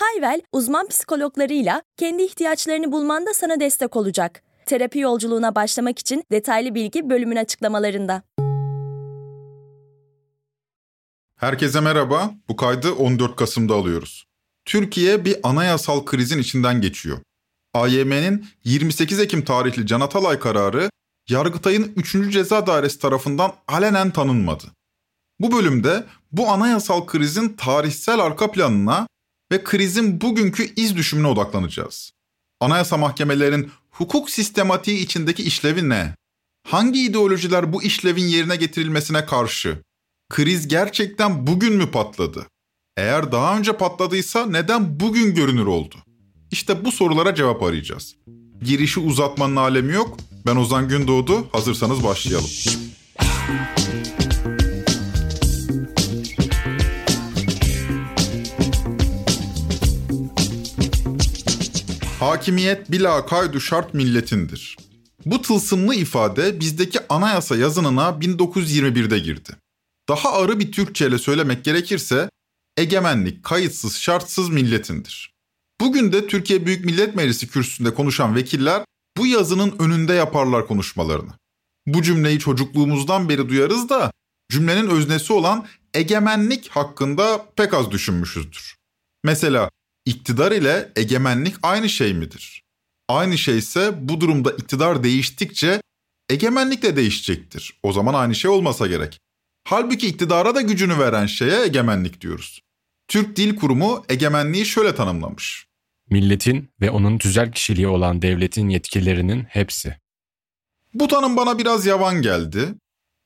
Hayvel, uzman psikologlarıyla kendi ihtiyaçlarını bulmanda sana destek olacak. Terapi yolculuğuna başlamak için detaylı bilgi bölümün açıklamalarında. Herkese merhaba. Bu kaydı 14 Kasım'da alıyoruz. Türkiye bir anayasal krizin içinden geçiyor. AYM'nin 28 Ekim tarihli Can Atalay kararı Yargıtay'ın 3. Ceza Dairesi tarafından alenen tanınmadı. Bu bölümde bu anayasal krizin tarihsel arka planına ve krizin bugünkü iz düşümüne odaklanacağız. Anayasa mahkemelerinin hukuk sistematiği içindeki işlevi ne? Hangi ideolojiler bu işlevin yerine getirilmesine karşı? Kriz gerçekten bugün mü patladı? Eğer daha önce patladıysa neden bugün görünür oldu? İşte bu sorulara cevap arayacağız. Girişi uzatmanın alemi yok. Ben Ozan Gündoğdu. Hazırsanız başlayalım. Hakimiyet bila kaydu şart milletindir. Bu tılsımlı ifade bizdeki anayasa yazınına 1921'de girdi. Daha arı bir Türkçe ile söylemek gerekirse egemenlik kayıtsız şartsız milletindir. Bugün de Türkiye Büyük Millet Meclisi kürsüsünde konuşan vekiller bu yazının önünde yaparlar konuşmalarını. Bu cümleyi çocukluğumuzdan beri duyarız da cümlenin öznesi olan egemenlik hakkında pek az düşünmüşüzdür. Mesela iktidar ile egemenlik aynı şey midir? Aynı şey ise bu durumda iktidar değiştikçe egemenlik de değişecektir. O zaman aynı şey olmasa gerek. Halbuki iktidara da gücünü veren şeye egemenlik diyoruz. Türk Dil Kurumu egemenliği şöyle tanımlamış. Milletin ve onun tüzel kişiliği olan devletin yetkilerinin hepsi. Bu tanım bana biraz yavan geldi.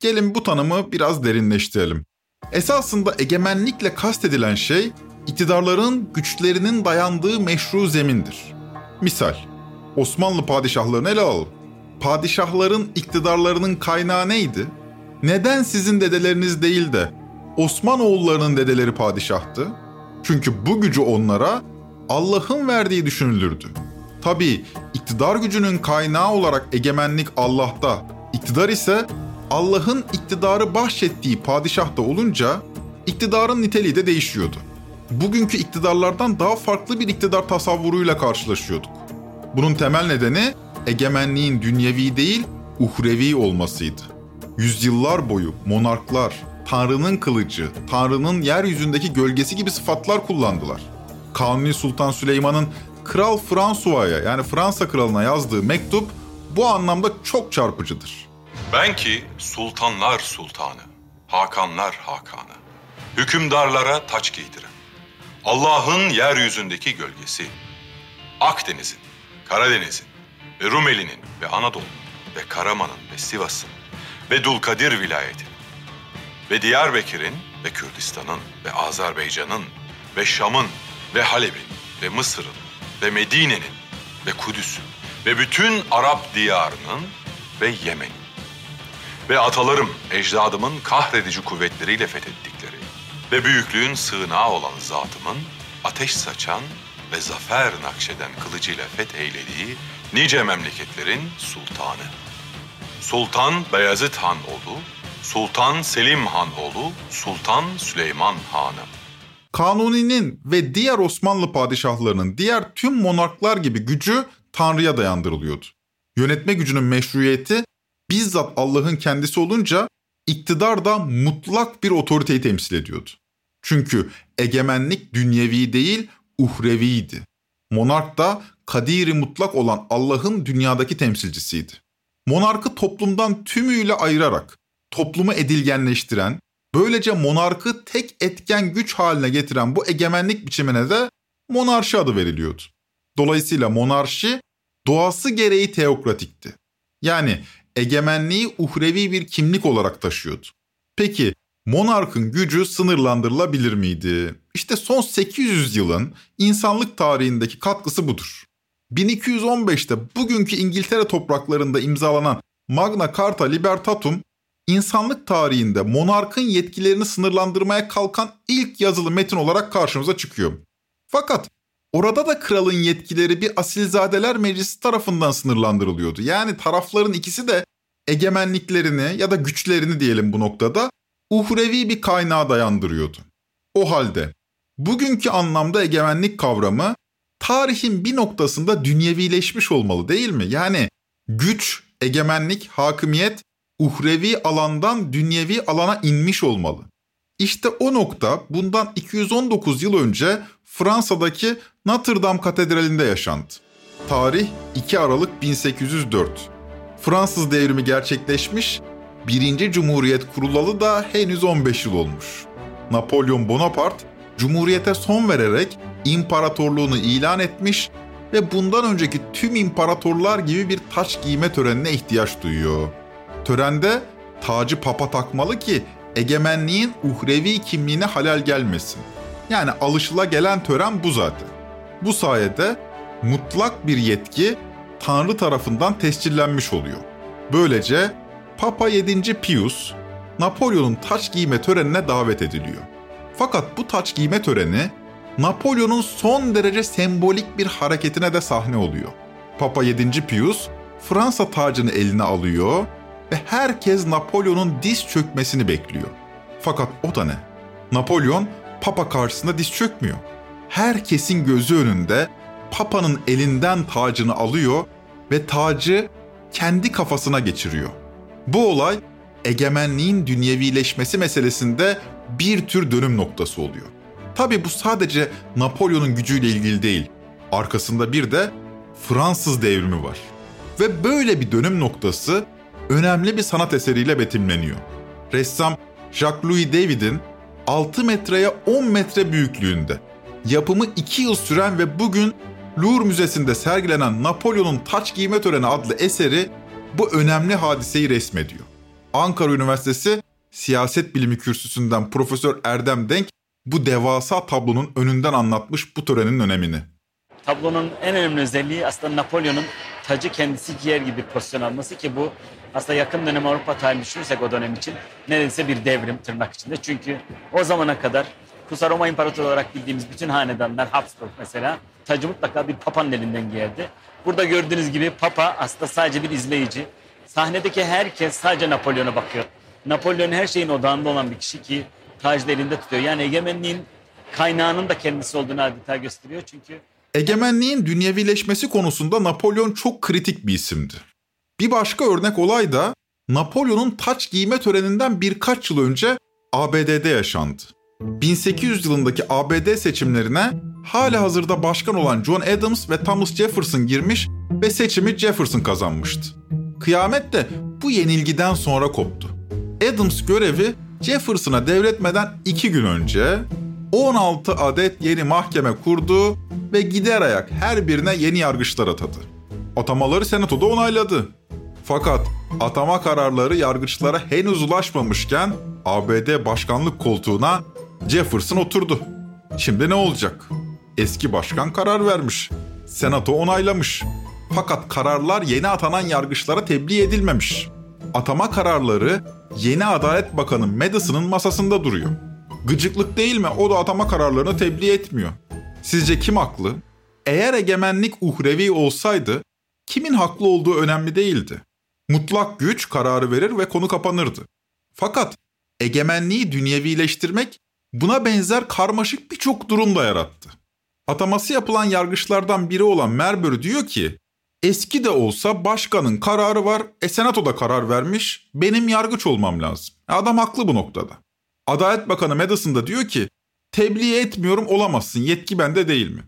Gelin bu tanımı biraz derinleştirelim. Esasında egemenlikle kastedilen şey iktidarların güçlerinin dayandığı meşru zemindir. Misal, Osmanlı padişahlarını ele alalım. Padişahların iktidarlarının kaynağı neydi? Neden sizin dedeleriniz değil de Osmanoğullarının dedeleri padişahtı? Çünkü bu gücü onlara Allah'ın verdiği düşünülürdü. Tabii iktidar gücünün kaynağı olarak egemenlik Allah'ta, iktidar ise Allah'ın iktidarı bahşettiği padişahta olunca iktidarın niteliği de değişiyordu. Bugünkü iktidarlardan daha farklı bir iktidar tasavvuruyla karşılaşıyorduk. Bunun temel nedeni egemenliğin dünyevi değil, uhrevi olmasıydı. Yüzyıllar boyu monarklar, Tanrı'nın kılıcı, Tanrı'nın yeryüzündeki gölgesi gibi sıfatlar kullandılar. Kanuni Sultan Süleyman'ın Kral François'a yani Fransa kralına yazdığı mektup bu anlamda çok çarpıcıdır. Ben ki sultanlar sultanı, hakanlar hakanı, hükümdarlara taç giydiren, Allah'ın yeryüzündeki gölgesi, Akdeniz'in, Karadeniz'in ve Rumeli'nin ve Anadolu'nun ve Karaman'ın ve Sivas'ın ve Dulkadir vilayetinin ve Diyarbakır'ın ve Kürdistan'ın ve Azerbaycan'ın ve Şam'ın ve Halep'in ve Mısır'ın ve Medine'nin ve Kudüs'ün ve bütün Arap diyarının ve Yemen'in ve atalarım, ecdadımın kahredici kuvvetleriyle fethettikleri ve büyüklüğün sığınağı olan zatımın ateş saçan ve zafer nakşeden kılıcıyla fetheylediği nice memleketlerin sultanı. Sultan Beyazıt Han oğlu, Sultan Selim Han oğlu, Sultan Süleyman Hanım. Kanuni'nin ve diğer Osmanlı padişahlarının diğer tüm monarklar gibi gücü Tanrı'ya dayandırılıyordu. Yönetme gücünün meşruiyeti bizzat Allah'ın kendisi olunca iktidar da mutlak bir otoriteyi temsil ediyordu. Çünkü egemenlik dünyevi değil, uhreviydi. Monark da kadiri mutlak olan Allah'ın dünyadaki temsilcisiydi. Monarkı toplumdan tümüyle ayırarak toplumu edilgenleştiren, böylece monarkı tek etken güç haline getiren bu egemenlik biçimine de monarşi adı veriliyordu. Dolayısıyla monarşi doğası gereği teokratikti. Yani egemenliği uhrevi bir kimlik olarak taşıyordu. Peki monarkın gücü sınırlandırılabilir miydi? İşte son 800 yılın insanlık tarihindeki katkısı budur. 1215'te bugünkü İngiltere topraklarında imzalanan Magna Carta Libertatum, insanlık tarihinde monarkın yetkilerini sınırlandırmaya kalkan ilk yazılı metin olarak karşımıza çıkıyor. Fakat orada da kralın yetkileri bir asilzadeler meclisi tarafından sınırlandırılıyordu. Yani tarafların ikisi de egemenliklerini ya da güçlerini diyelim bu noktada uhrevi bir kaynağa dayandırıyordu. O halde bugünkü anlamda egemenlik kavramı tarihin bir noktasında dünyevileşmiş olmalı değil mi? Yani güç, egemenlik, hakimiyet uhrevi alandan dünyevi alana inmiş olmalı. İşte o nokta bundan 219 yıl önce Fransa'daki Notre Dame Katedrali'nde yaşandı. Tarih 2 Aralık 1804. Fransız devrimi gerçekleşmiş, 1. Cumhuriyet kurulalı da henüz 15 yıl olmuş. Napolyon Bonaparte, Cumhuriyete son vererek imparatorluğunu ilan etmiş ve bundan önceki tüm imparatorlar gibi bir taç giyme törenine ihtiyaç duyuyor. Törende tacı papa takmalı ki egemenliğin uhrevi kimliğine halal gelmesin. Yani alışıla gelen tören bu zaten. Bu sayede mutlak bir yetki Tanrı tarafından tescillenmiş oluyor. Böylece Papa 7. Pius Napolyon'un taç giyme törenine davet ediliyor. Fakat bu taç giyme töreni Napolyon'un son derece sembolik bir hareketine de sahne oluyor. Papa 7. Pius Fransa tacını eline alıyor ve herkes Napolyon'un diz çökmesini bekliyor. Fakat o da ne? Napolyon Papa karşısında diz çökmüyor. Herkesin gözü önünde Papa'nın elinden tacını alıyor ve tacı kendi kafasına geçiriyor. Bu olay egemenliğin dünyevileşmesi meselesinde bir tür dönüm noktası oluyor. Tabi bu sadece Napolyon'un gücüyle ilgili değil. Arkasında bir de Fransız devrimi var. Ve böyle bir dönüm noktası önemli bir sanat eseriyle betimleniyor. Ressam Jacques-Louis David'in 6 metreye 10 metre büyüklüğünde yapımı 2 yıl süren ve bugün Louvre Müzesi'nde sergilenen Napolyon'un taç giyme töreni adlı eseri bu önemli hadiseyi resmediyor. Ankara Üniversitesi Siyaset Bilimi Kürsüsü'nden Profesör Erdem Denk bu devasa tablonun önünden anlatmış bu törenin önemini. Tablonun en önemli özelliği aslında Napolyon'un tacı kendisi giyer gibi pozisyon alması ki bu aslında yakın dönem Avrupa tarihini düşünürsek o dönem için neredeyse bir devrim tırnak içinde. Çünkü o zamana kadar Kusa Roma İmparatoru olarak bildiğimiz bütün hanedanlar Habsburg mesela tacı mutlaka bir papanın elinden giyerdi. Burada gördüğünüz gibi papa aslında sadece bir izleyici. Sahnedeki herkes sadece Napolyon'a bakıyor. Napolyon her şeyin odağında olan bir kişi ki tacı elinde tutuyor. Yani egemenliğin kaynağının da kendisi olduğunu adeta gösteriyor. Çünkü Egemenliğin dünyevileşmesi konusunda Napolyon çok kritik bir isimdi. Bir başka örnek olay da Napolyon'un taç giyme töreninden birkaç yıl önce ABD'de yaşandı. 1800 yılındaki ABD seçimlerine hala hazırda başkan olan John Adams ve Thomas Jefferson girmiş ve seçimi Jefferson kazanmıştı. Kıyamet de bu yenilgiden sonra koptu. Adams görevi Jefferson'a devretmeden iki gün önce 16 adet yeni mahkeme kurdu ve gider ayak her birine yeni yargıçlar atadı. Atamaları senatoda onayladı. Fakat atama kararları yargıçlara henüz ulaşmamışken ABD başkanlık koltuğuna Jefferson oturdu. Şimdi ne olacak? Eski başkan karar vermiş. Senato onaylamış. Fakat kararlar yeni atanan yargıçlara tebliğ edilmemiş. Atama kararları yeni Adalet Bakanı Madison'ın masasında duruyor. Gıcıklık değil mi? O da atama kararlarını tebliğ etmiyor. Sizce kim haklı? Eğer egemenlik uhrevi olsaydı kimin haklı olduğu önemli değildi. Mutlak güç kararı verir ve konu kapanırdı. Fakat egemenliği dünyevileştirmek buna benzer karmaşık birçok durum da yarattı. Ataması yapılan yargıçlardan biri olan Merbury diyor ki, eski de olsa başkanın kararı var, e senato da karar vermiş, benim yargıç olmam lazım. Adam haklı bu noktada. Adalet Bakanı Madison da diyor ki, tebliğ etmiyorum olamazsın, yetki bende değil mi?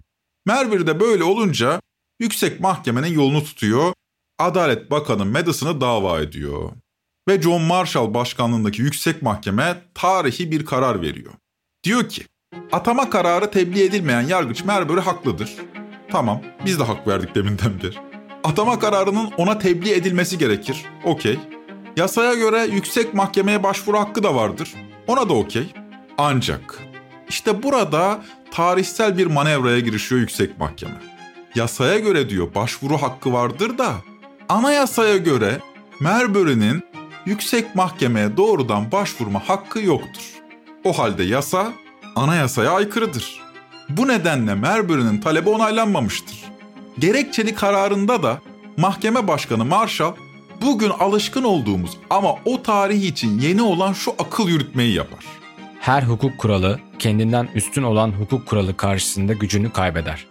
Merbury de böyle olunca yüksek mahkemenin yolunu tutuyor, Adalet Bakanı Madison'ı dava ediyor. Ve John Marshall başkanlığındaki yüksek mahkeme tarihi bir karar veriyor. Diyor ki, atama kararı tebliğ edilmeyen yargıç Merbury haklıdır. Tamam, biz de hak verdik deminden beri. Atama kararının ona tebliğ edilmesi gerekir. Okey. Yasaya göre yüksek mahkemeye başvuru hakkı da vardır. Ona da okey. Ancak işte burada tarihsel bir manevraya girişiyor yüksek mahkeme. yasaya göre diyor başvuru hakkı vardır da anayasaya göre Marbury'nin yüksek mahkemeye doğrudan başvurma hakkı yoktur. O halde yasa anayasaya aykırıdır. Bu nedenle Marbury'nin talebi onaylanmamıştır. Gerekçeli kararında da mahkeme başkanı Marshall bugün alışkın olduğumuz ama o tarih için yeni olan şu akıl yürütmeyi yapar. Her hukuk kuralı kendinden üstün olan hukuk kuralı karşısında gücünü kaybeder.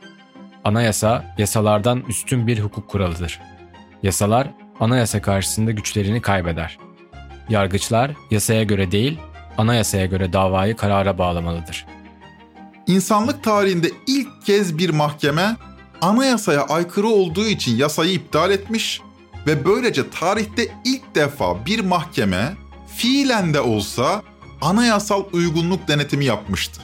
Anayasa yasalardan üstün bir hukuk kuralıdır. Yasalar anayasa karşısında güçlerini kaybeder. Yargıçlar yasaya göre değil, anayasaya göre davayı karara bağlamalıdır. İnsanlık tarihinde ilk kez bir mahkeme anayasaya aykırı olduğu için yasayı iptal etmiş ve böylece tarihte ilk defa bir mahkeme fiilen de olsa anayasal uygunluk denetimi yapmıştı.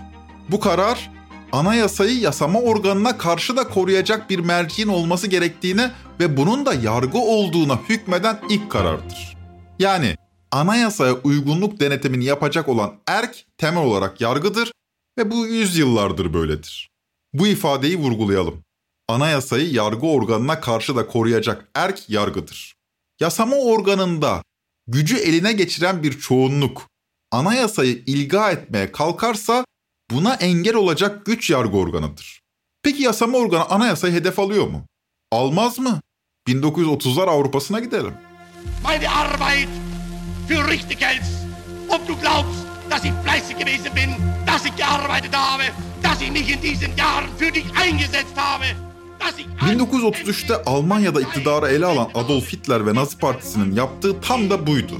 Bu karar anayasayı yasama organına karşı da koruyacak bir merciğin olması gerektiğine ve bunun da yargı olduğuna hükmeden ilk karardır. Yani anayasaya uygunluk denetimini yapacak olan erk temel olarak yargıdır ve bu yüzyıllardır böyledir. Bu ifadeyi vurgulayalım. Anayasayı yargı organına karşı da koruyacak erk yargıdır. Yasama organında gücü eline geçiren bir çoğunluk anayasayı ilga etmeye kalkarsa buna engel olacak güç yargı organıdır. Peki yasama organı anayasayı hedef alıyor mu? Almaz mı? 1930'lar Avrupa'sına gidelim. Meine Arbeit für richtig hältst. Ob du glaubst, dass ich fleißig gewesen bin, dass ich gearbeitet habe, dass ich mich in diesen Jahren für dich eingesetzt habe. 1933'te Almanya'da iktidarı ele alan Adolf Hitler ve Nazi Partisi'nin yaptığı tam da buydu.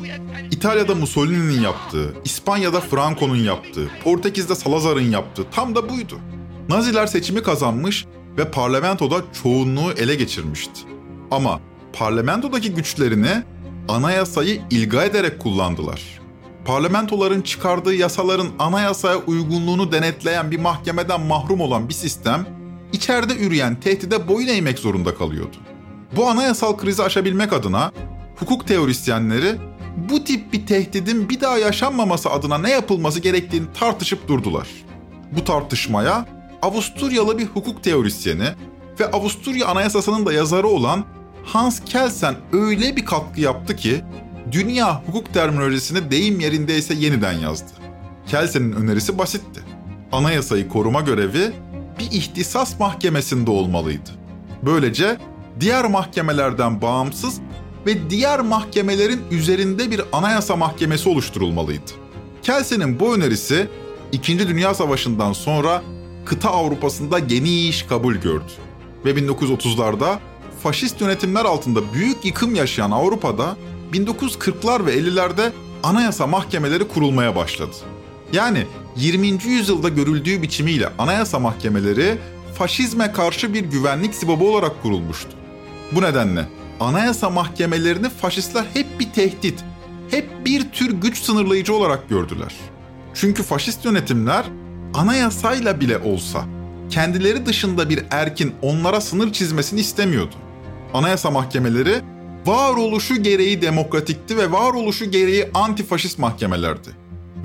İtalya'da Mussolini'nin yaptığı, İspanya'da Franco'nun yaptığı, Portekiz'de Salazar'ın yaptığı tam da buydu. Naziler seçimi kazanmış ve parlamentoda çoğunluğu ele geçirmişti. Ama parlamentodaki güçlerini anayasayı ilga ederek kullandılar. Parlamentoların çıkardığı yasaların anayasaya uygunluğunu denetleyen bir mahkemeden mahrum olan bir sistem, içeride üreyen tehdide boyun eğmek zorunda kalıyordu. Bu anayasal krizi aşabilmek adına hukuk teorisyenleri bu tip bir tehdidin bir daha yaşanmaması adına ne yapılması gerektiğini tartışıp durdular. Bu tartışmaya Avusturyalı bir hukuk teorisyeni ve Avusturya Anayasası'nın da yazarı olan Hans Kelsen öyle bir katkı yaptı ki dünya hukuk terminolojisini deyim yerindeyse yeniden yazdı. Kelsen'in önerisi basitti. Anayasayı koruma görevi bir ihtisas mahkemesinde olmalıydı. Böylece diğer mahkemelerden bağımsız ve diğer mahkemelerin üzerinde bir anayasa mahkemesi oluşturulmalıydı. Kelsen'in bu önerisi 2. Dünya Savaşı'ndan sonra kıta Avrupa'sında geniş kabul gördü. Ve 1930'larda faşist yönetimler altında büyük yıkım yaşayan Avrupa'da 1940'lar ve 50'lerde anayasa mahkemeleri kurulmaya başladı. Yani 20. yüzyılda görüldüğü biçimiyle anayasa mahkemeleri faşizme karşı bir güvenlik sibabı olarak kurulmuştu. Bu nedenle anayasa mahkemelerini faşistler hep bir tehdit, hep bir tür güç sınırlayıcı olarak gördüler. Çünkü faşist yönetimler anayasayla bile olsa kendileri dışında bir erkin onlara sınır çizmesini istemiyordu. Anayasa mahkemeleri varoluşu gereği demokratikti ve varoluşu gereği antifaşist mahkemelerdi.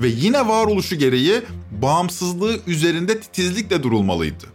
Ve yine varoluşu gereği bağımsızlığı üzerinde titizlikle durulmalıydı.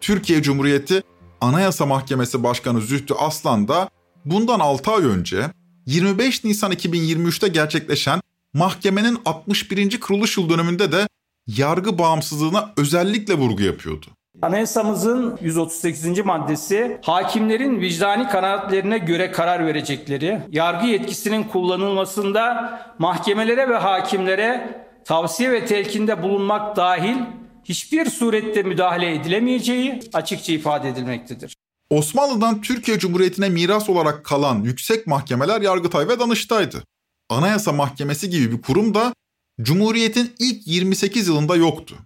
Türkiye Cumhuriyeti Anayasa Mahkemesi Başkanı Zühtü Aslan da bundan 6 ay önce 25 Nisan 2023'te gerçekleşen mahkemenin 61. kuruluş yıl dönümünde de yargı bağımsızlığına özellikle vurgu yapıyordu. Anayasamızın 138. maddesi hakimlerin vicdani kanaatlerine göre karar verecekleri, yargı yetkisinin kullanılmasında mahkemelere ve hakimlere tavsiye ve telkinde bulunmak dahil hiçbir surette müdahale edilemeyeceği açıkça ifade edilmektedir. Osmanlı'dan Türkiye Cumhuriyeti'ne miras olarak kalan yüksek mahkemeler Yargıtay ve Danıştay'dı. Anayasa Mahkemesi gibi bir kurum da Cumhuriyet'in ilk 28 yılında yoktu.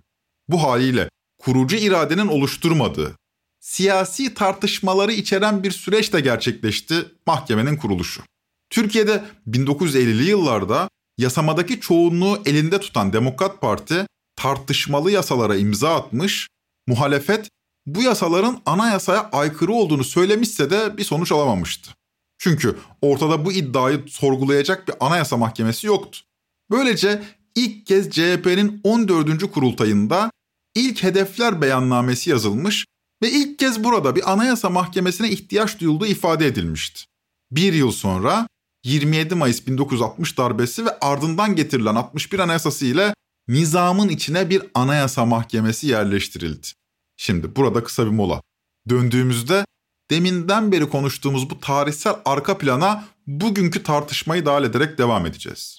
Bu haliyle kurucu iradenin oluşturmadığı, siyasi tartışmaları içeren bir süreçte gerçekleşti mahkemenin kuruluşu. Türkiye'de 1950'li yıllarda yasamadaki çoğunluğu elinde tutan Demokrat Parti tartışmalı yasalara imza atmış, muhalefet bu yasaların anayasaya aykırı olduğunu söylemişse de bir sonuç alamamıştı. Çünkü ortada bu iddiayı sorgulayacak bir anayasa mahkemesi yoktu. Böylece ilk kez CHP'nin 14. kurultayında ilk hedefler beyannamesi yazılmış Ve ilk kez burada bir anayasa mahkemesine ihtiyaç duyulduğu ifade edilmişti. Bir yıl sonra 27 Mayıs 1960 darbesi ve ardından getirilen 61 anayasası ile nizamın içine bir anayasa mahkemesi yerleştirildi. Şimdi burada kısa bir mola. Döndüğümüzde deminden beri konuştuğumuz bu tarihsel arka plana bugünkü tartışmayı dahil ederek devam edeceğiz.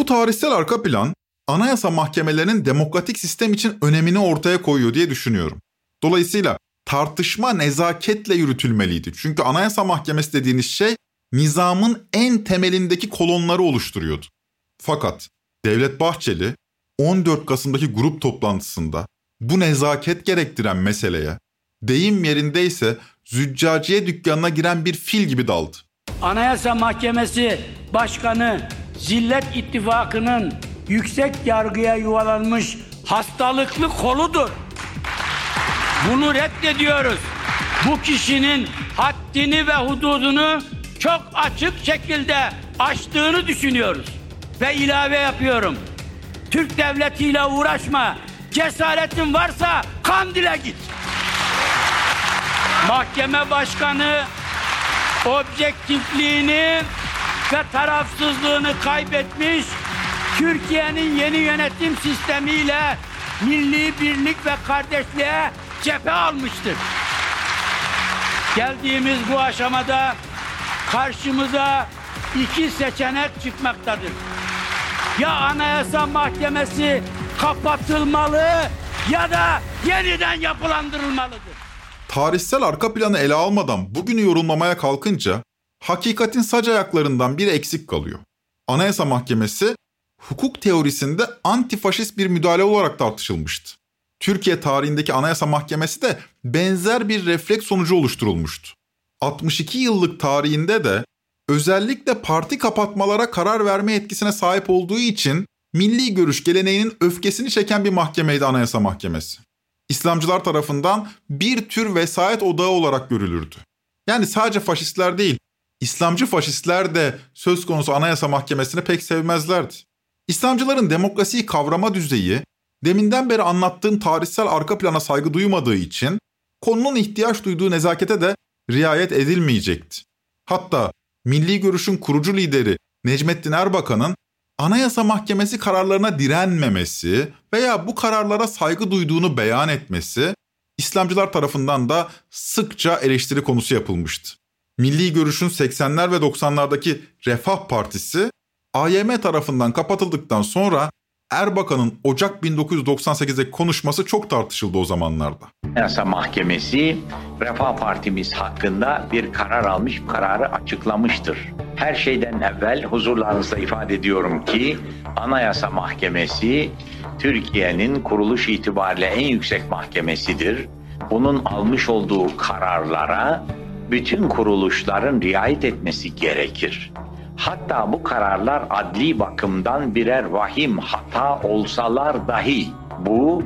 Bu tarihsel arka plan anayasa mahkemelerinin demokratik sistem için önemini ortaya koyuyor diye düşünüyorum. Dolayısıyla tartışma nezaketle yürütülmeliydi. Çünkü anayasa mahkemesi dediğiniz şey nizamın en temelindeki kolonları oluşturuyordu. Fakat Devlet Bahçeli 14 Kasım'daki grup toplantısında bu nezaket gerektiren meseleye deyim yerindeyse züccaciye dükkanına giren bir fil gibi daldı. Anayasa Mahkemesi Başkanı Zillet İttifakı'nın yüksek yargıya yuvalanmış hastalıklı koludur. Bunu reddediyoruz. Bu kişinin haddini ve hududunu çok açık şekilde aştığını düşünüyoruz. Ve ilave yapıyorum. Türk devletiyle uğraşma. Cesaretin varsa Kandil'e git. Mahkeme başkanı objektifliğini ve tarafsızlığını kaybetmiş, Türkiye'nin yeni yönetim sistemiyle milli birlik ve kardeşliğe cephe almıştır. Geldiğimiz bu aşamada karşımıza iki seçenek çıkmaktadır. Ya Anayasa Mahkemesi kapatılmalı ya da yeniden yapılandırılmalıdır. Tarihsel arka planı ele almadan bugünü yorumlamaya kalkınca hakikatin sac ayaklarından biri eksik kalıyor. Anayasa Mahkemesi hukuk teorisinde antifaşist bir müdahale olarak tartışılmıştı. Türkiye tarihindeki Anayasa Mahkemesi de benzer bir refleks sonucu oluşturulmuştu. 62 yıllık tarihinde de özellikle parti kapatmalara karar verme etkisine sahip olduğu için milli görüş geleneğinin öfkesini çeken bir mahkemeydi Anayasa Mahkemesi. İslamcılar tarafından bir tür vesayet odağı olarak görülürdü. Yani sadece faşistler değil, İslamcı faşistler de söz konusu Anayasa Mahkemesi'ni pek sevmezlerdi. İslamcıların demokrasiyi kavrama düzeyi, deminden beri anlattığım tarihsel arka plana saygı duymadığı için konunun ihtiyaç duyduğu nezakete de riayet edilmeyecekti. Hatta Milli Görüş'ün kurucu lideri Necmettin Erbakan'ın Anayasa Mahkemesi kararlarına direnmemesi veya bu kararlara saygı duyduğunu beyan etmesi İslamcılar tarafından da sıkça eleştiri konusu yapılmıştı. Milli Görüş'ün 80'ler ve 90'lardaki Refah Partisi AYM tarafından kapatıldıktan sonra Erbakan'ın Ocak 1998'deki konuşması çok tartışıldı o zamanlarda. Anayasa Mahkemesi Refah Partimiz hakkında bir karar almış, kararı açıklamıştır. Her şeyden evvel huzurlarınızda ifade ediyorum ki Anayasa Mahkemesi Türkiye'nin kuruluş itibariyle en yüksek mahkemesidir. Bunun almış olduğu kararlara bütün kuruluşların riayet etmesi gerekir. Hatta bu kararlar adli bakımdan birer vahim hata olsalar dahi bu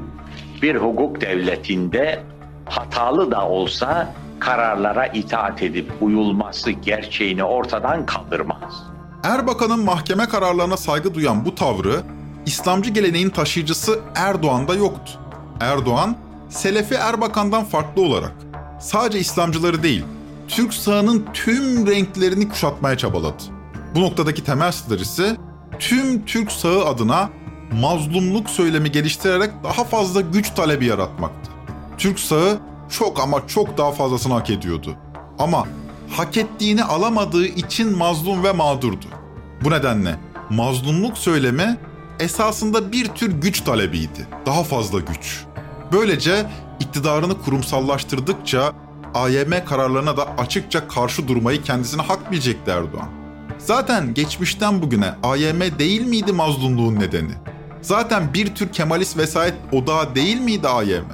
bir hukuk devletinde hatalı da olsa kararlara itaat edip uyulması gerçeğini ortadan kaldırmaz. Erbakan'ın mahkeme kararlarına saygı duyan bu tavrı İslamcı geleneğin taşıyıcısı Erdoğan'da yoktu. Erdoğan, Selefi Erbakan'dan farklı olarak sadece İslamcıları değil, Türk sağının tüm renklerini kuşatmaya çabaladı. Bu noktadaki temel stratejisi tüm Türk sağı adına mazlumluk söylemi geliştirerek daha fazla güç talebi yaratmaktı. Türk sağı çok ama çok daha fazlasını hak ediyordu. Ama hak ettiğini alamadığı için mazlum ve mağdurdu. Bu nedenle mazlumluk söylemi esasında bir tür güç talebiydi. Daha fazla güç. Böylece iktidarını kurumsallaştırdıkça AYM kararlarına da açıkça karşı durmayı kendisine hak bilecekti Erdoğan. Zaten geçmişten bugüne AYM değil miydi mazlumluğun nedeni? Zaten bir tür Kemalist vesayet odağı değil miydi AYM?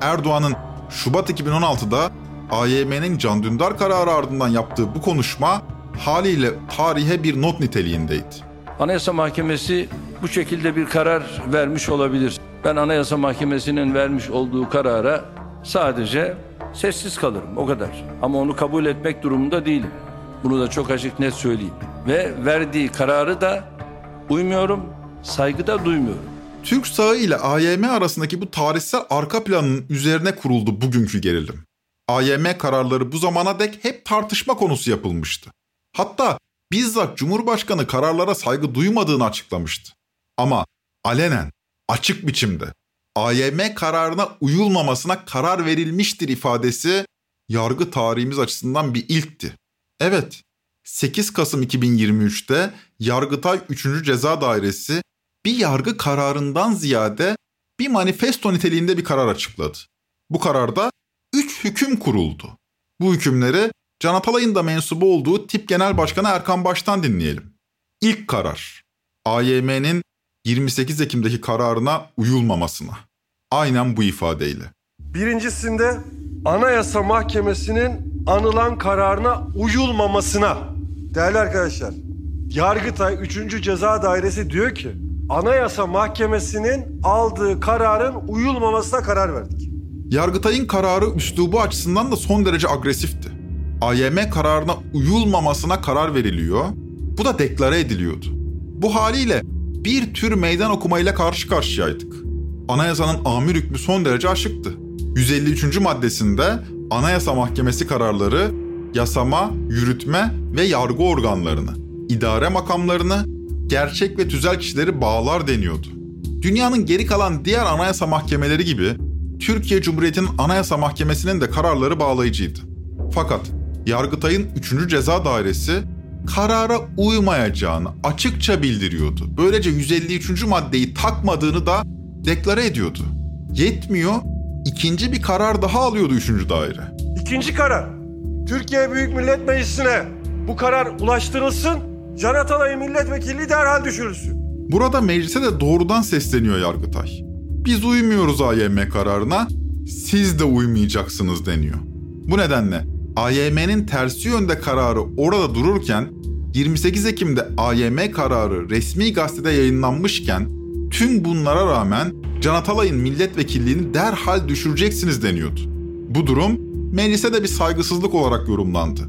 Erdoğan'ın Şubat 2016'da AYM'nin Can Dündar kararı ardından yaptığı bu konuşma haliyle tarihe bir not niteliğindeydi. Anayasa Mahkemesi bu şekilde bir karar vermiş olabilir. Ben Anayasa Mahkemesi'nin vermiş olduğu karara sadece sessiz kalırım o kadar. Ama onu kabul etmek durumunda değilim. Bunu da çok açık net söyleyeyim. Ve verdiği kararı da uymuyorum, saygı da duymuyorum. Türk sağı ile AYM arasındaki bu tarihsel arka planın üzerine kuruldu bugünkü gerilim. AYM kararları bu zamana dek hep tartışma konusu yapılmıştı. Hatta bizzat Cumhurbaşkanı kararlara saygı duymadığını açıklamıştı. Ama alenen, açık biçimde AYM kararına uyulmamasına karar verilmiştir ifadesi yargı tarihimiz açısından bir ilkti. Evet, 8 Kasım 2023'te Yargıtay 3. Ceza Dairesi bir yargı kararından ziyade bir manifesto niteliğinde bir karar açıkladı. Bu kararda 3 hüküm kuruldu. Bu hükümleri Can Atalay'ın da mensubu olduğu Tip Genel Başkanı Erkan Baş'tan dinleyelim. İlk karar, AYM'nin 28 Ekim'deki kararına uyulmamasına. Aynen bu ifadeyle. Birincisinde Anayasa Mahkemesi'nin anılan kararına uyulmamasına. Değerli arkadaşlar, Yargıtay 3. Ceza Dairesi diyor ki Anayasa Mahkemesi'nin aldığı kararın uyulmamasına karar verdik. Yargıtay'ın kararı üslubu açısından da son derece agresifti. AYM kararına uyulmamasına karar veriliyor. Bu da deklare ediliyordu. Bu haliyle bir tür meydan okumayla karşı karşıyaydık. Anayasanın amir hükmü son derece aşıktı. 153. maddesinde Anayasa Mahkemesi kararları yasama, yürütme ve yargı organlarını, idare makamlarını, gerçek ve tüzel kişileri bağlar deniyordu. Dünyanın geri kalan diğer anayasa mahkemeleri gibi Türkiye Cumhuriyeti'nin Anayasa Mahkemesi'nin de kararları bağlayıcıydı. Fakat Yargıtay'ın 3. Ceza Dairesi karara uymayacağını açıkça bildiriyordu. Böylece 153. maddeyi takmadığını da deklare ediyordu. Yetmiyor, ikinci bir karar daha alıyordu 3. daire. İkinci karar. Türkiye Büyük Millet Meclisi'ne bu karar ulaştırılsın. Can Atalay'ın milletvekilliği derhal düşürülsün. Burada meclise de doğrudan sesleniyor Yargıtay. Biz uymuyoruz AYM kararına, siz de uymayacaksınız deniyor. Bu nedenle AYM'nin tersi yönde kararı orada dururken 28 Ekim'de AYM kararı resmi gazetede yayınlanmışken tüm bunlara rağmen Can Atalay'ın milletvekilliğini derhal düşüreceksiniz deniyordu. Bu durum meclise de bir saygısızlık olarak yorumlandı.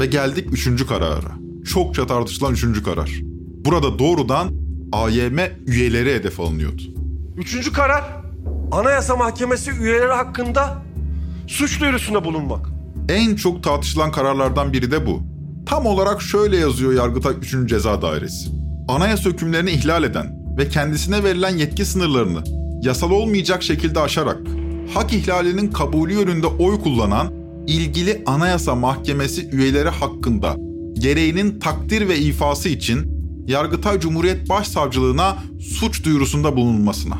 Ve geldik üçüncü karara. Çokça tartışılan üçüncü karar. Burada doğrudan AYM üyeleri hedef alınıyordu. Üçüncü karar, Anayasa Mahkemesi üyeleri hakkında suç duyurusunda bulunmak. En çok tartışılan kararlardan biri de bu. Tam olarak şöyle yazıyor Yargıtay 3. Ceza Dairesi. Anayasa hükümlerini ihlal eden ve kendisine verilen yetki sınırlarını yasal olmayacak şekilde aşarak hak ihlalinin kabulü yönünde oy kullanan ilgili Anayasa Mahkemesi üyeleri hakkında gereğinin takdir ve ifası için Yargıtay Cumhuriyet Başsavcılığına suç duyurusunda bulunmasına.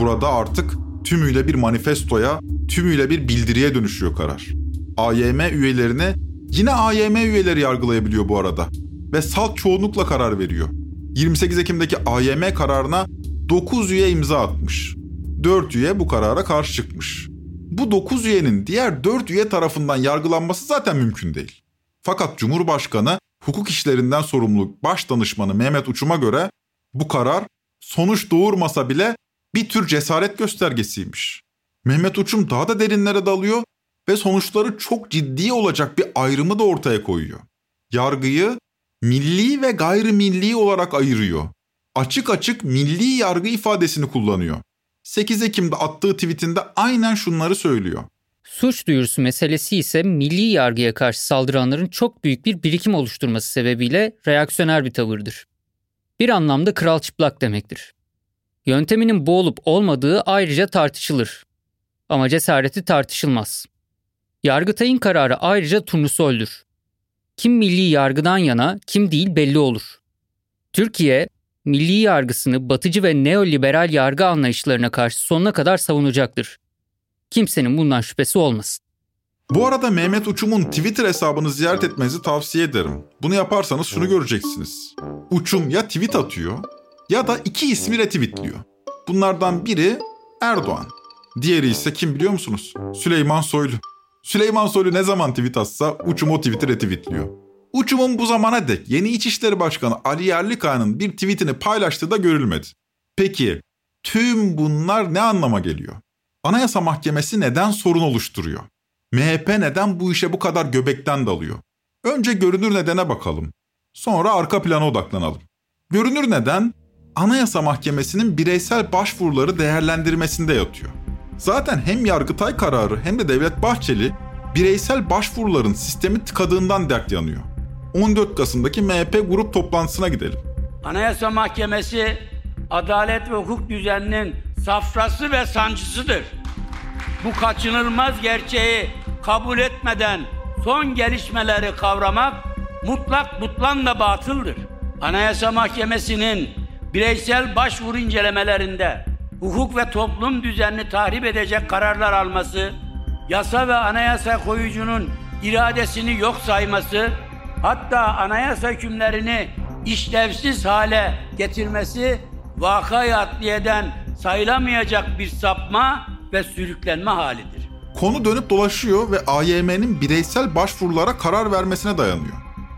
Burada artık tümüyle bir manifestoya, tümüyle bir bildiriye dönüşüyor karar. AYM üyelerini yine AYM üyeleri yargılayabiliyor bu arada ve salt çoğunlukla karar veriyor. 28 Ekim'deki AYM kararına 9 üye imza atmış. 4 üye bu karara karşı çıkmış. Bu 9 üyenin diğer 4 üye tarafından yargılanması zaten mümkün değil. Fakat Cumhurbaşkanı hukuk işlerinden sorumlu baş danışmanı Mehmet Uçum'a göre bu karar sonuç doğurmasa bile bir tür cesaret göstergesiymiş. Mehmet Uçum daha da derinlere dalıyor ve sonuçları çok ciddi olacak bir ayrımı da ortaya koyuyor. Yargıyı milli ve gayrimilli olarak ayırıyor. Açık açık milli yargı ifadesini kullanıyor. 8 Ekim'de attığı tweetinde aynen şunları söylüyor. Suç duyurusu meselesi ise milli yargıya karşı saldıranların çok büyük bir birikim oluşturması sebebiyle reaksiyoner bir tavırdır. Bir anlamda kral çıplak demektir. Yönteminin bu olup olmadığı ayrıca tartışılır. Ama cesareti tartışılmaz. Yargıtay'ın kararı ayrıca turnusoldür. Kim milli yargıdan yana, kim değil belli olur. Türkiye, milli yargısını batıcı ve neoliberal yargı anlayışlarına karşı sonuna kadar savunacaktır. Kimsenin bundan şüphesi olmasın. Bu arada Mehmet Uçum'un Twitter hesabını ziyaret etmenizi tavsiye ederim. Bunu yaparsanız şunu göreceksiniz. Uçum ya tweet atıyor ya da iki ismi retweetliyor. Bunlardan biri Erdoğan. Diğeri ise kim biliyor musunuz? Süleyman Soylu. Süleyman Soylu ne zaman tweet atsa Uçum o tweet'i retweetliyor. Uçum'un bu zamana dek yeni İçişleri Başkanı Ali Yerlikaya'nın bir tweetini paylaştığı da görülmedi. Peki tüm bunlar ne anlama geliyor? Anayasa Mahkemesi neden sorun oluşturuyor? MHP neden bu işe bu kadar göbekten dalıyor? Önce görünür nedene bakalım. Sonra arka plana odaklanalım. Görünür neden Anayasa Mahkemesi'nin bireysel başvuruları değerlendirmesinde yatıyor. Zaten hem Yargıtay kararı hem de Devlet Bahçeli bireysel başvuruların sistemi tıkadığından dert yanıyor. 14 Kasım'daki MHP grup toplantısına gidelim. Anayasa Mahkemesi adalet ve hukuk düzeninin safrası ve sancısıdır. Bu kaçınılmaz gerçeği kabul etmeden son gelişmeleri kavramak mutlak mutlanla batıldır. Anayasa Mahkemesi'nin bireysel başvuru incelemelerinde hukuk ve toplum düzenini tahrip edecek kararlar alması, yasa ve anayasa koyucunun iradesini yok sayması, hatta anayasa hükümlerini işlevsiz hale getirmesi vakayı adliyeden sayılamayacak bir sapma ve sürüklenme halidir. Konu dönüp dolaşıyor ve AYM'nin bireysel başvurulara karar vermesine dayanıyor.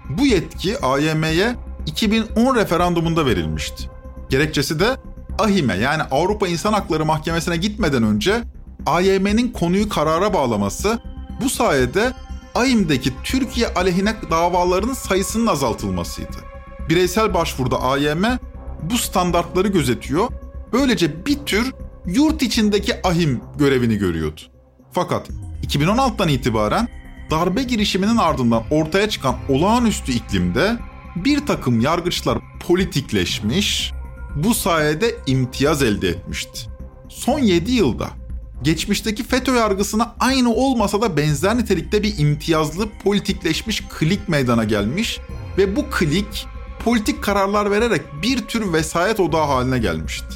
Bu yetki AYM'ye 2010 referandumunda verilmişti. Gerekçesi de AHİM'e yani Avrupa İnsan Hakları Mahkemesi'ne gitmeden önce AYM'nin konuyu karara bağlaması, bu sayede AİM'deki Türkiye aleyhine davaların sayısının azaltılmasıydı. Bireysel başvuruda AYM bu standartları gözetiyor. Böylece bir tür yurt içindeki ahim görevini görüyordu. Fakat 2016'dan itibaren darbe girişiminin ardından ortaya çıkan olağanüstü iklimde bir takım yargıçlar politikleşmiş, bu sayede imtiyaz elde etmişti. Son 7 yılda geçmişteki FETÖ yargısına aynı olmasa da benzer nitelikte bir imtiyazlı politikleşmiş klik meydana gelmiş ve bu klik politik kararlar vererek bir tür vesayet odağı haline gelmişti.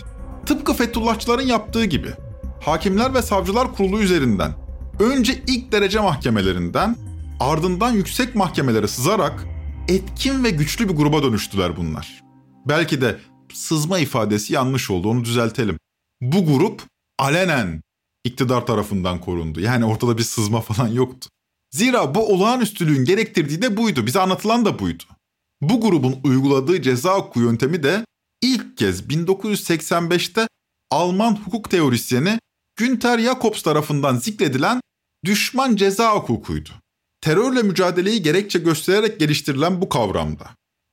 Tıpkı Fethullahçıların yaptığı gibi Hakimler ve Savcılar Kurulu üzerinden önce ilk derece mahkemelerinden ardından yüksek mahkemelere sızarak etkin ve güçlü bir gruba dönüştüler bunlar. Belki de sızma ifadesi yanlış oldu onu düzeltelim. Bu grup alenen iktidar tarafından korundu. Yani ortada bir sızma falan yoktu. Zira bu olağanüstülüğün gerektirdiği de buydu. Bize anlatılan da buydu. Bu grubun uyguladığı ceza hukuku yöntemi de ilk kez 1985'te Alman hukuk teorisyeni Günter Jacobs tarafından zikredilen düşman ceza hukukuydu. Terörle mücadeleyi gerekçe göstererek geliştirilen bu kavramda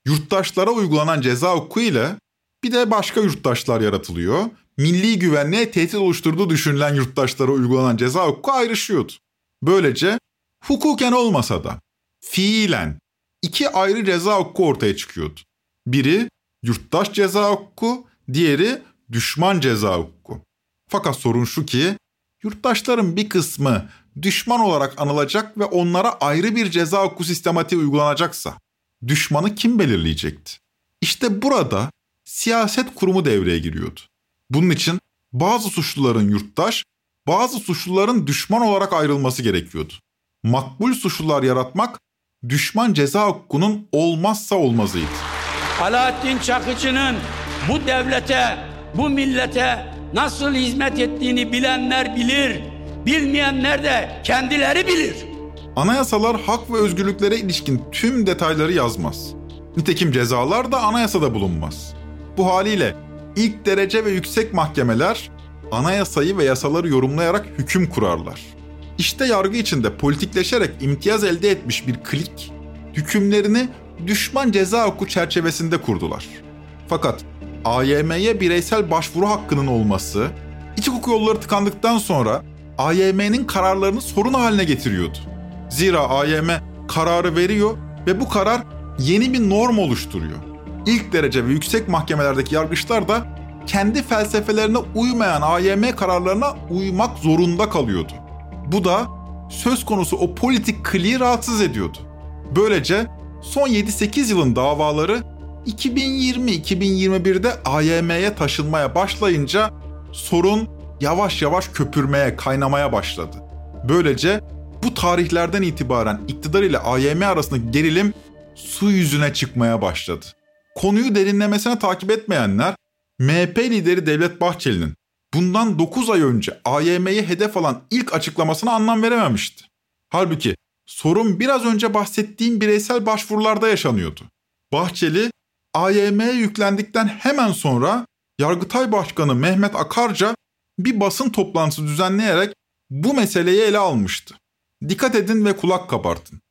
yurttaşlara uygulanan ceza hukuku ile bir de başka yurttaşlar yaratılıyor. Milli güvenliğe tehdit oluşturduğu düşünülen yurttaşlara uygulanan ceza hukuku ayrışıyordu. Böylece hukuken olmasa da fiilen iki ayrı ceza hukuku ortaya çıkıyordu. Biri yurttaş ceza hukuku, diğeri düşman ceza hukuku. Fakat sorun şu ki yurttaşların bir kısmı düşman olarak anılacak ve onlara ayrı bir ceza hukuku sistematiği uygulanacaksa düşmanı kim belirleyecekti? İşte burada siyaset kurumu devreye giriyordu. Bunun için bazı suçluların yurttaş, bazı suçluların düşman olarak ayrılması gerekiyordu. Makbul suçlular yaratmak düşman ceza hukukunun olmazsa olmazıydı. Alaaddin Çakıcı'nın bu devlete, bu millete nasıl hizmet ettiğini bilenler bilir, bilmeyenler de kendileri bilir. Anayasalar hak ve özgürlüklere ilişkin tüm detayları yazmaz. Nitekim cezalar da anayasada bulunmaz. Bu haliyle ilk derece ve yüksek mahkemeler anayasayı ve yasaları yorumlayarak hüküm kurarlar. İşte yargı içinde politikleşerek imtiyaz elde etmiş bir klik, hükümlerini düşman ceza hukuku çerçevesinde kurdular. Fakat AYM'ye bireysel başvuru hakkının olması, iç hukuk yolları tıkandıktan sonra AYM'nin kararlarını sorun haline getiriyordu. Zira AYM kararı veriyor ve bu karar yeni bir norm oluşturuyor. İlk derece ve yüksek mahkemelerdeki yargıçlar da kendi felsefelerine uymayan AYM kararlarına uymak zorunda kalıyordu. Bu da söz konusu o politik kliği rahatsız ediyordu. Böylece son 7-8 yılın davaları 2020-2021'de AYM'ye taşınmaya başlayınca sorun yavaş yavaş köpürmeye, kaynamaya başladı. Böylece bu tarihlerden itibaren iktidar ile AYM arasındaki gerilim su yüzüne çıkmaya başladı. Konuyu derinlemesine takip etmeyenler MHP lideri Devlet Bahçeli'nin bundan 9 ay önce AYM'ye hedef alan ilk açıklamasına anlam verememişti. Halbuki sorun biraz önce bahsettiğim bireysel başvurularda yaşanıyordu. Bahçeli AYM'ye yüklendikten hemen sonra Yargıtay Başkanı Mehmet Akarca bir basın toplantısı düzenleyerek bu meseleyi ele almıştı. Dikkat edin ve kulak kabartın.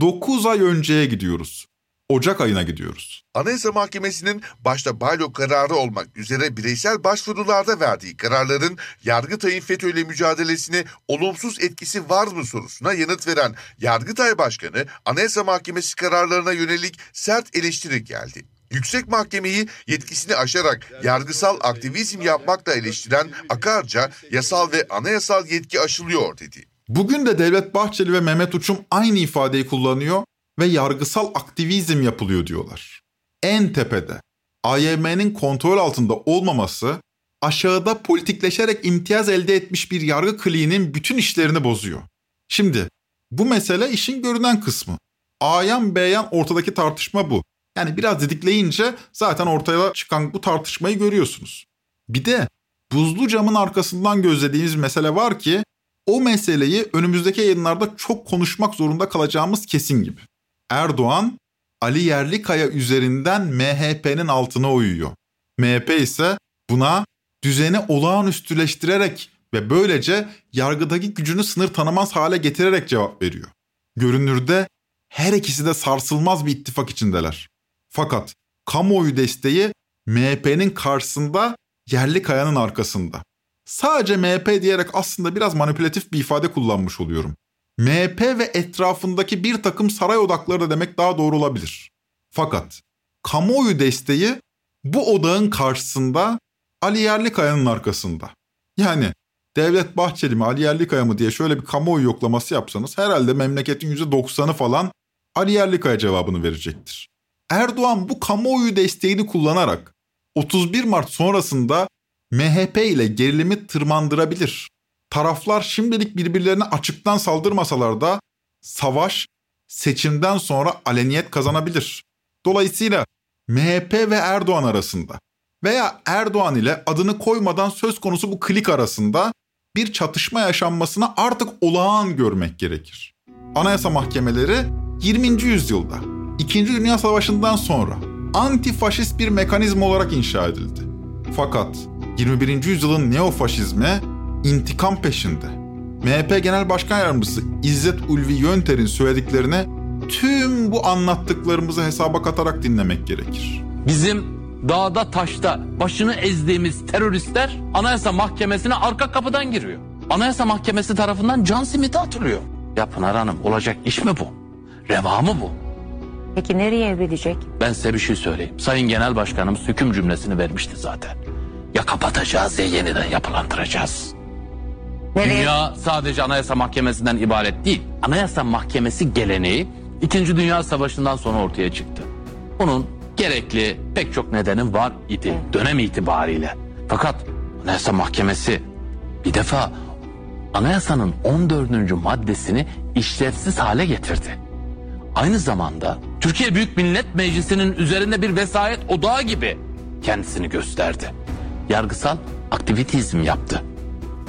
9 ay önceye gidiyoruz. Ocak ayına gidiyoruz. Anayasa Mahkemesi'nin başta Balyo kararı olmak üzere bireysel başvurularda verdiği kararların Yargıtay'ın FETÖ'yle mücadelesine olumsuz etkisi var mı sorusuna yanıt veren Yargıtay Başkanı Anayasa Mahkemesi kararlarına yönelik sert eleştiri geldi. Yüksek Mahkemeyi yetkisini aşarak yargısal aktivizm yapmakla eleştiren Akarca yasal ve anayasal yetki aşılıyor dedi. Bugün de Devlet Bahçeli ve Mehmet Uçum aynı ifadeyi kullanıyor ve yargısal aktivizm yapılıyor diyorlar. En tepede AYM'nin kontrol altında olmaması aşağıda politikleşerek imtiyaz elde etmiş bir yargı kliğinin bütün işlerini bozuyor. Şimdi bu mesele işin görünen kısmı. Ayan beyan ortadaki tartışma bu. Yani biraz didikleyince zaten ortaya çıkan bu tartışmayı görüyorsunuz. Bir de buzlu camın arkasından gözlediğimiz mesele var ki o meseleyi önümüzdeki yayınlarda çok konuşmak zorunda kalacağımız kesin gibi. Erdoğan Ali Yerlikaya üzerinden MHP'nin altına uyuyor. MHP ise buna düzeni olağanüstüleştirerek ve böylece yargıdaki gücünü sınır tanımaz hale getirerek cevap veriyor. Görünürde her ikisi de sarsılmaz bir ittifak içindeler. Fakat kamuoyu desteği MHP'nin karşısında yerli kayanın arkasında. Sadece MHP diyerek aslında biraz manipülatif bir ifade kullanmış oluyorum. MHP ve etrafındaki bir takım saray odakları da demek daha doğru olabilir. Fakat kamuoyu desteği bu odağın karşısında Ali Yerlikaya'nın arkasında. Yani Devlet Bahçeli mi Ali Yerlikaya mı diye şöyle bir kamuoyu yoklaması yapsanız herhalde memleketin %90'ı falan Ali Yerlikaya cevabını verecektir. Erdoğan bu kamuoyu desteğini kullanarak 31 Mart sonrasında MHP ile gerilimi tırmandırabilir. Taraflar şimdilik birbirlerine açıktan saldırmasalar da savaş seçimden sonra aleniyet kazanabilir. Dolayısıyla MHP ve Erdoğan arasında veya Erdoğan ile adını koymadan söz konusu bu klik arasında bir çatışma yaşanmasına artık olağan görmek gerekir. Anayasa mahkemeleri 20. yüzyılda İkinci Dünya Savaşı'ndan sonra antifaşist bir mekanizma olarak inşa edildi. Fakat 21. yüzyılın neofaşizmi intikam peşinde. MHP Genel Başkan Yardımcısı İzzet Ulvi Yönter'in söylediklerini tüm bu anlattıklarımızı hesaba katarak dinlemek gerekir. Bizim dağda taşta başını ezdiğimiz teröristler Anayasa Mahkemesi'ne arka kapıdan giriyor. Anayasa Mahkemesi tarafından can simidi atılıyor. Ya Pınar Hanım olacak iş mi bu? Reva mı bu? Peki nereye evrilecek? Ben size bir şey söyleyeyim. Sayın Genel Başkanımız hüküm cümlesini vermişti zaten. Ya kapatacağız ya yeniden yapılandıracağız. Nereye? Dünya sadece Anayasa Mahkemesi'nden ibaret değil. Anayasa Mahkemesi geleneği İkinci Dünya Savaşı'ndan sonra ortaya çıktı. Bunun gerekli pek çok nedeni var idi dönem itibariyle. Fakat Anayasa Mahkemesi bir defa anayasanın 14. maddesini işlevsiz hale getirdi. Aynı zamanda Türkiye Büyük Millet Meclisi'nin üzerinde bir vesayet odağı gibi kendisini gösterdi. Yargısal aktivitizm yaptı.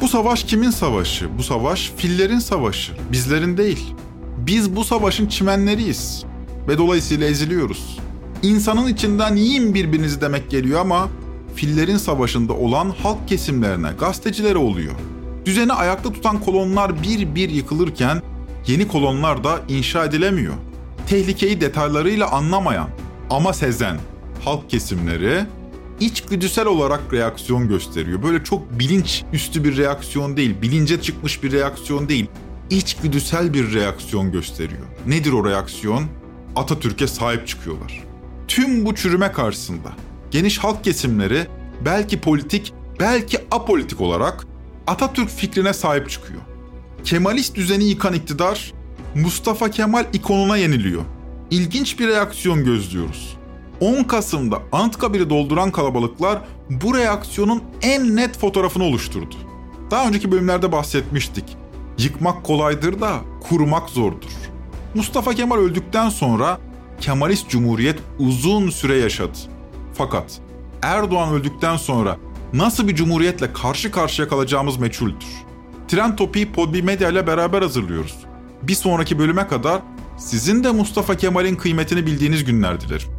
Bu savaş kimin savaşı? Bu savaş fillerin savaşı, bizlerin değil. Biz bu savaşın çimenleriyiz ve dolayısıyla eziliyoruz. İnsanın içinden yiyin birbirinizi demek geliyor ama fillerin savaşında olan halk kesimlerine, gazetecilere oluyor. Düzeni ayakta tutan kolonlar bir bir yıkılırken yeni kolonlar da inşa edilemiyor. Tehlikeyi detaylarıyla anlamayan ama sezen halk kesimleri içgüdüsel olarak reaksiyon gösteriyor. Böyle çok bilinç üstü bir reaksiyon değil, bilince çıkmış bir reaksiyon değil. İçgüdüsel bir reaksiyon gösteriyor. Nedir o reaksiyon? Atatürk'e sahip çıkıyorlar. Tüm bu çürüme karşısında geniş halk kesimleri belki politik, belki apolitik olarak Atatürk fikrine sahip çıkıyor. Kemalist düzeni yıkan iktidar Mustafa Kemal ikonuna yeniliyor. İlginç bir reaksiyon gözlüyoruz. 10 Kasım'da Anıtkabir'i dolduran kalabalıklar bu reaksiyonun en net fotoğrafını oluşturdu. Daha önceki bölümlerde bahsetmiştik. Yıkmak kolaydır da kurmak zordur. Mustafa Kemal öldükten sonra Kemalist Cumhuriyet uzun süre yaşadı. Fakat Erdoğan öldükten sonra nasıl bir cumhuriyetle karşı karşıya kalacağımız meçhuldür. Tren Topi'yi Podbi Medya ile beraber hazırlıyoruz. Bir sonraki bölüme kadar sizin de Mustafa Kemal'in kıymetini bildiğiniz günler dilerim.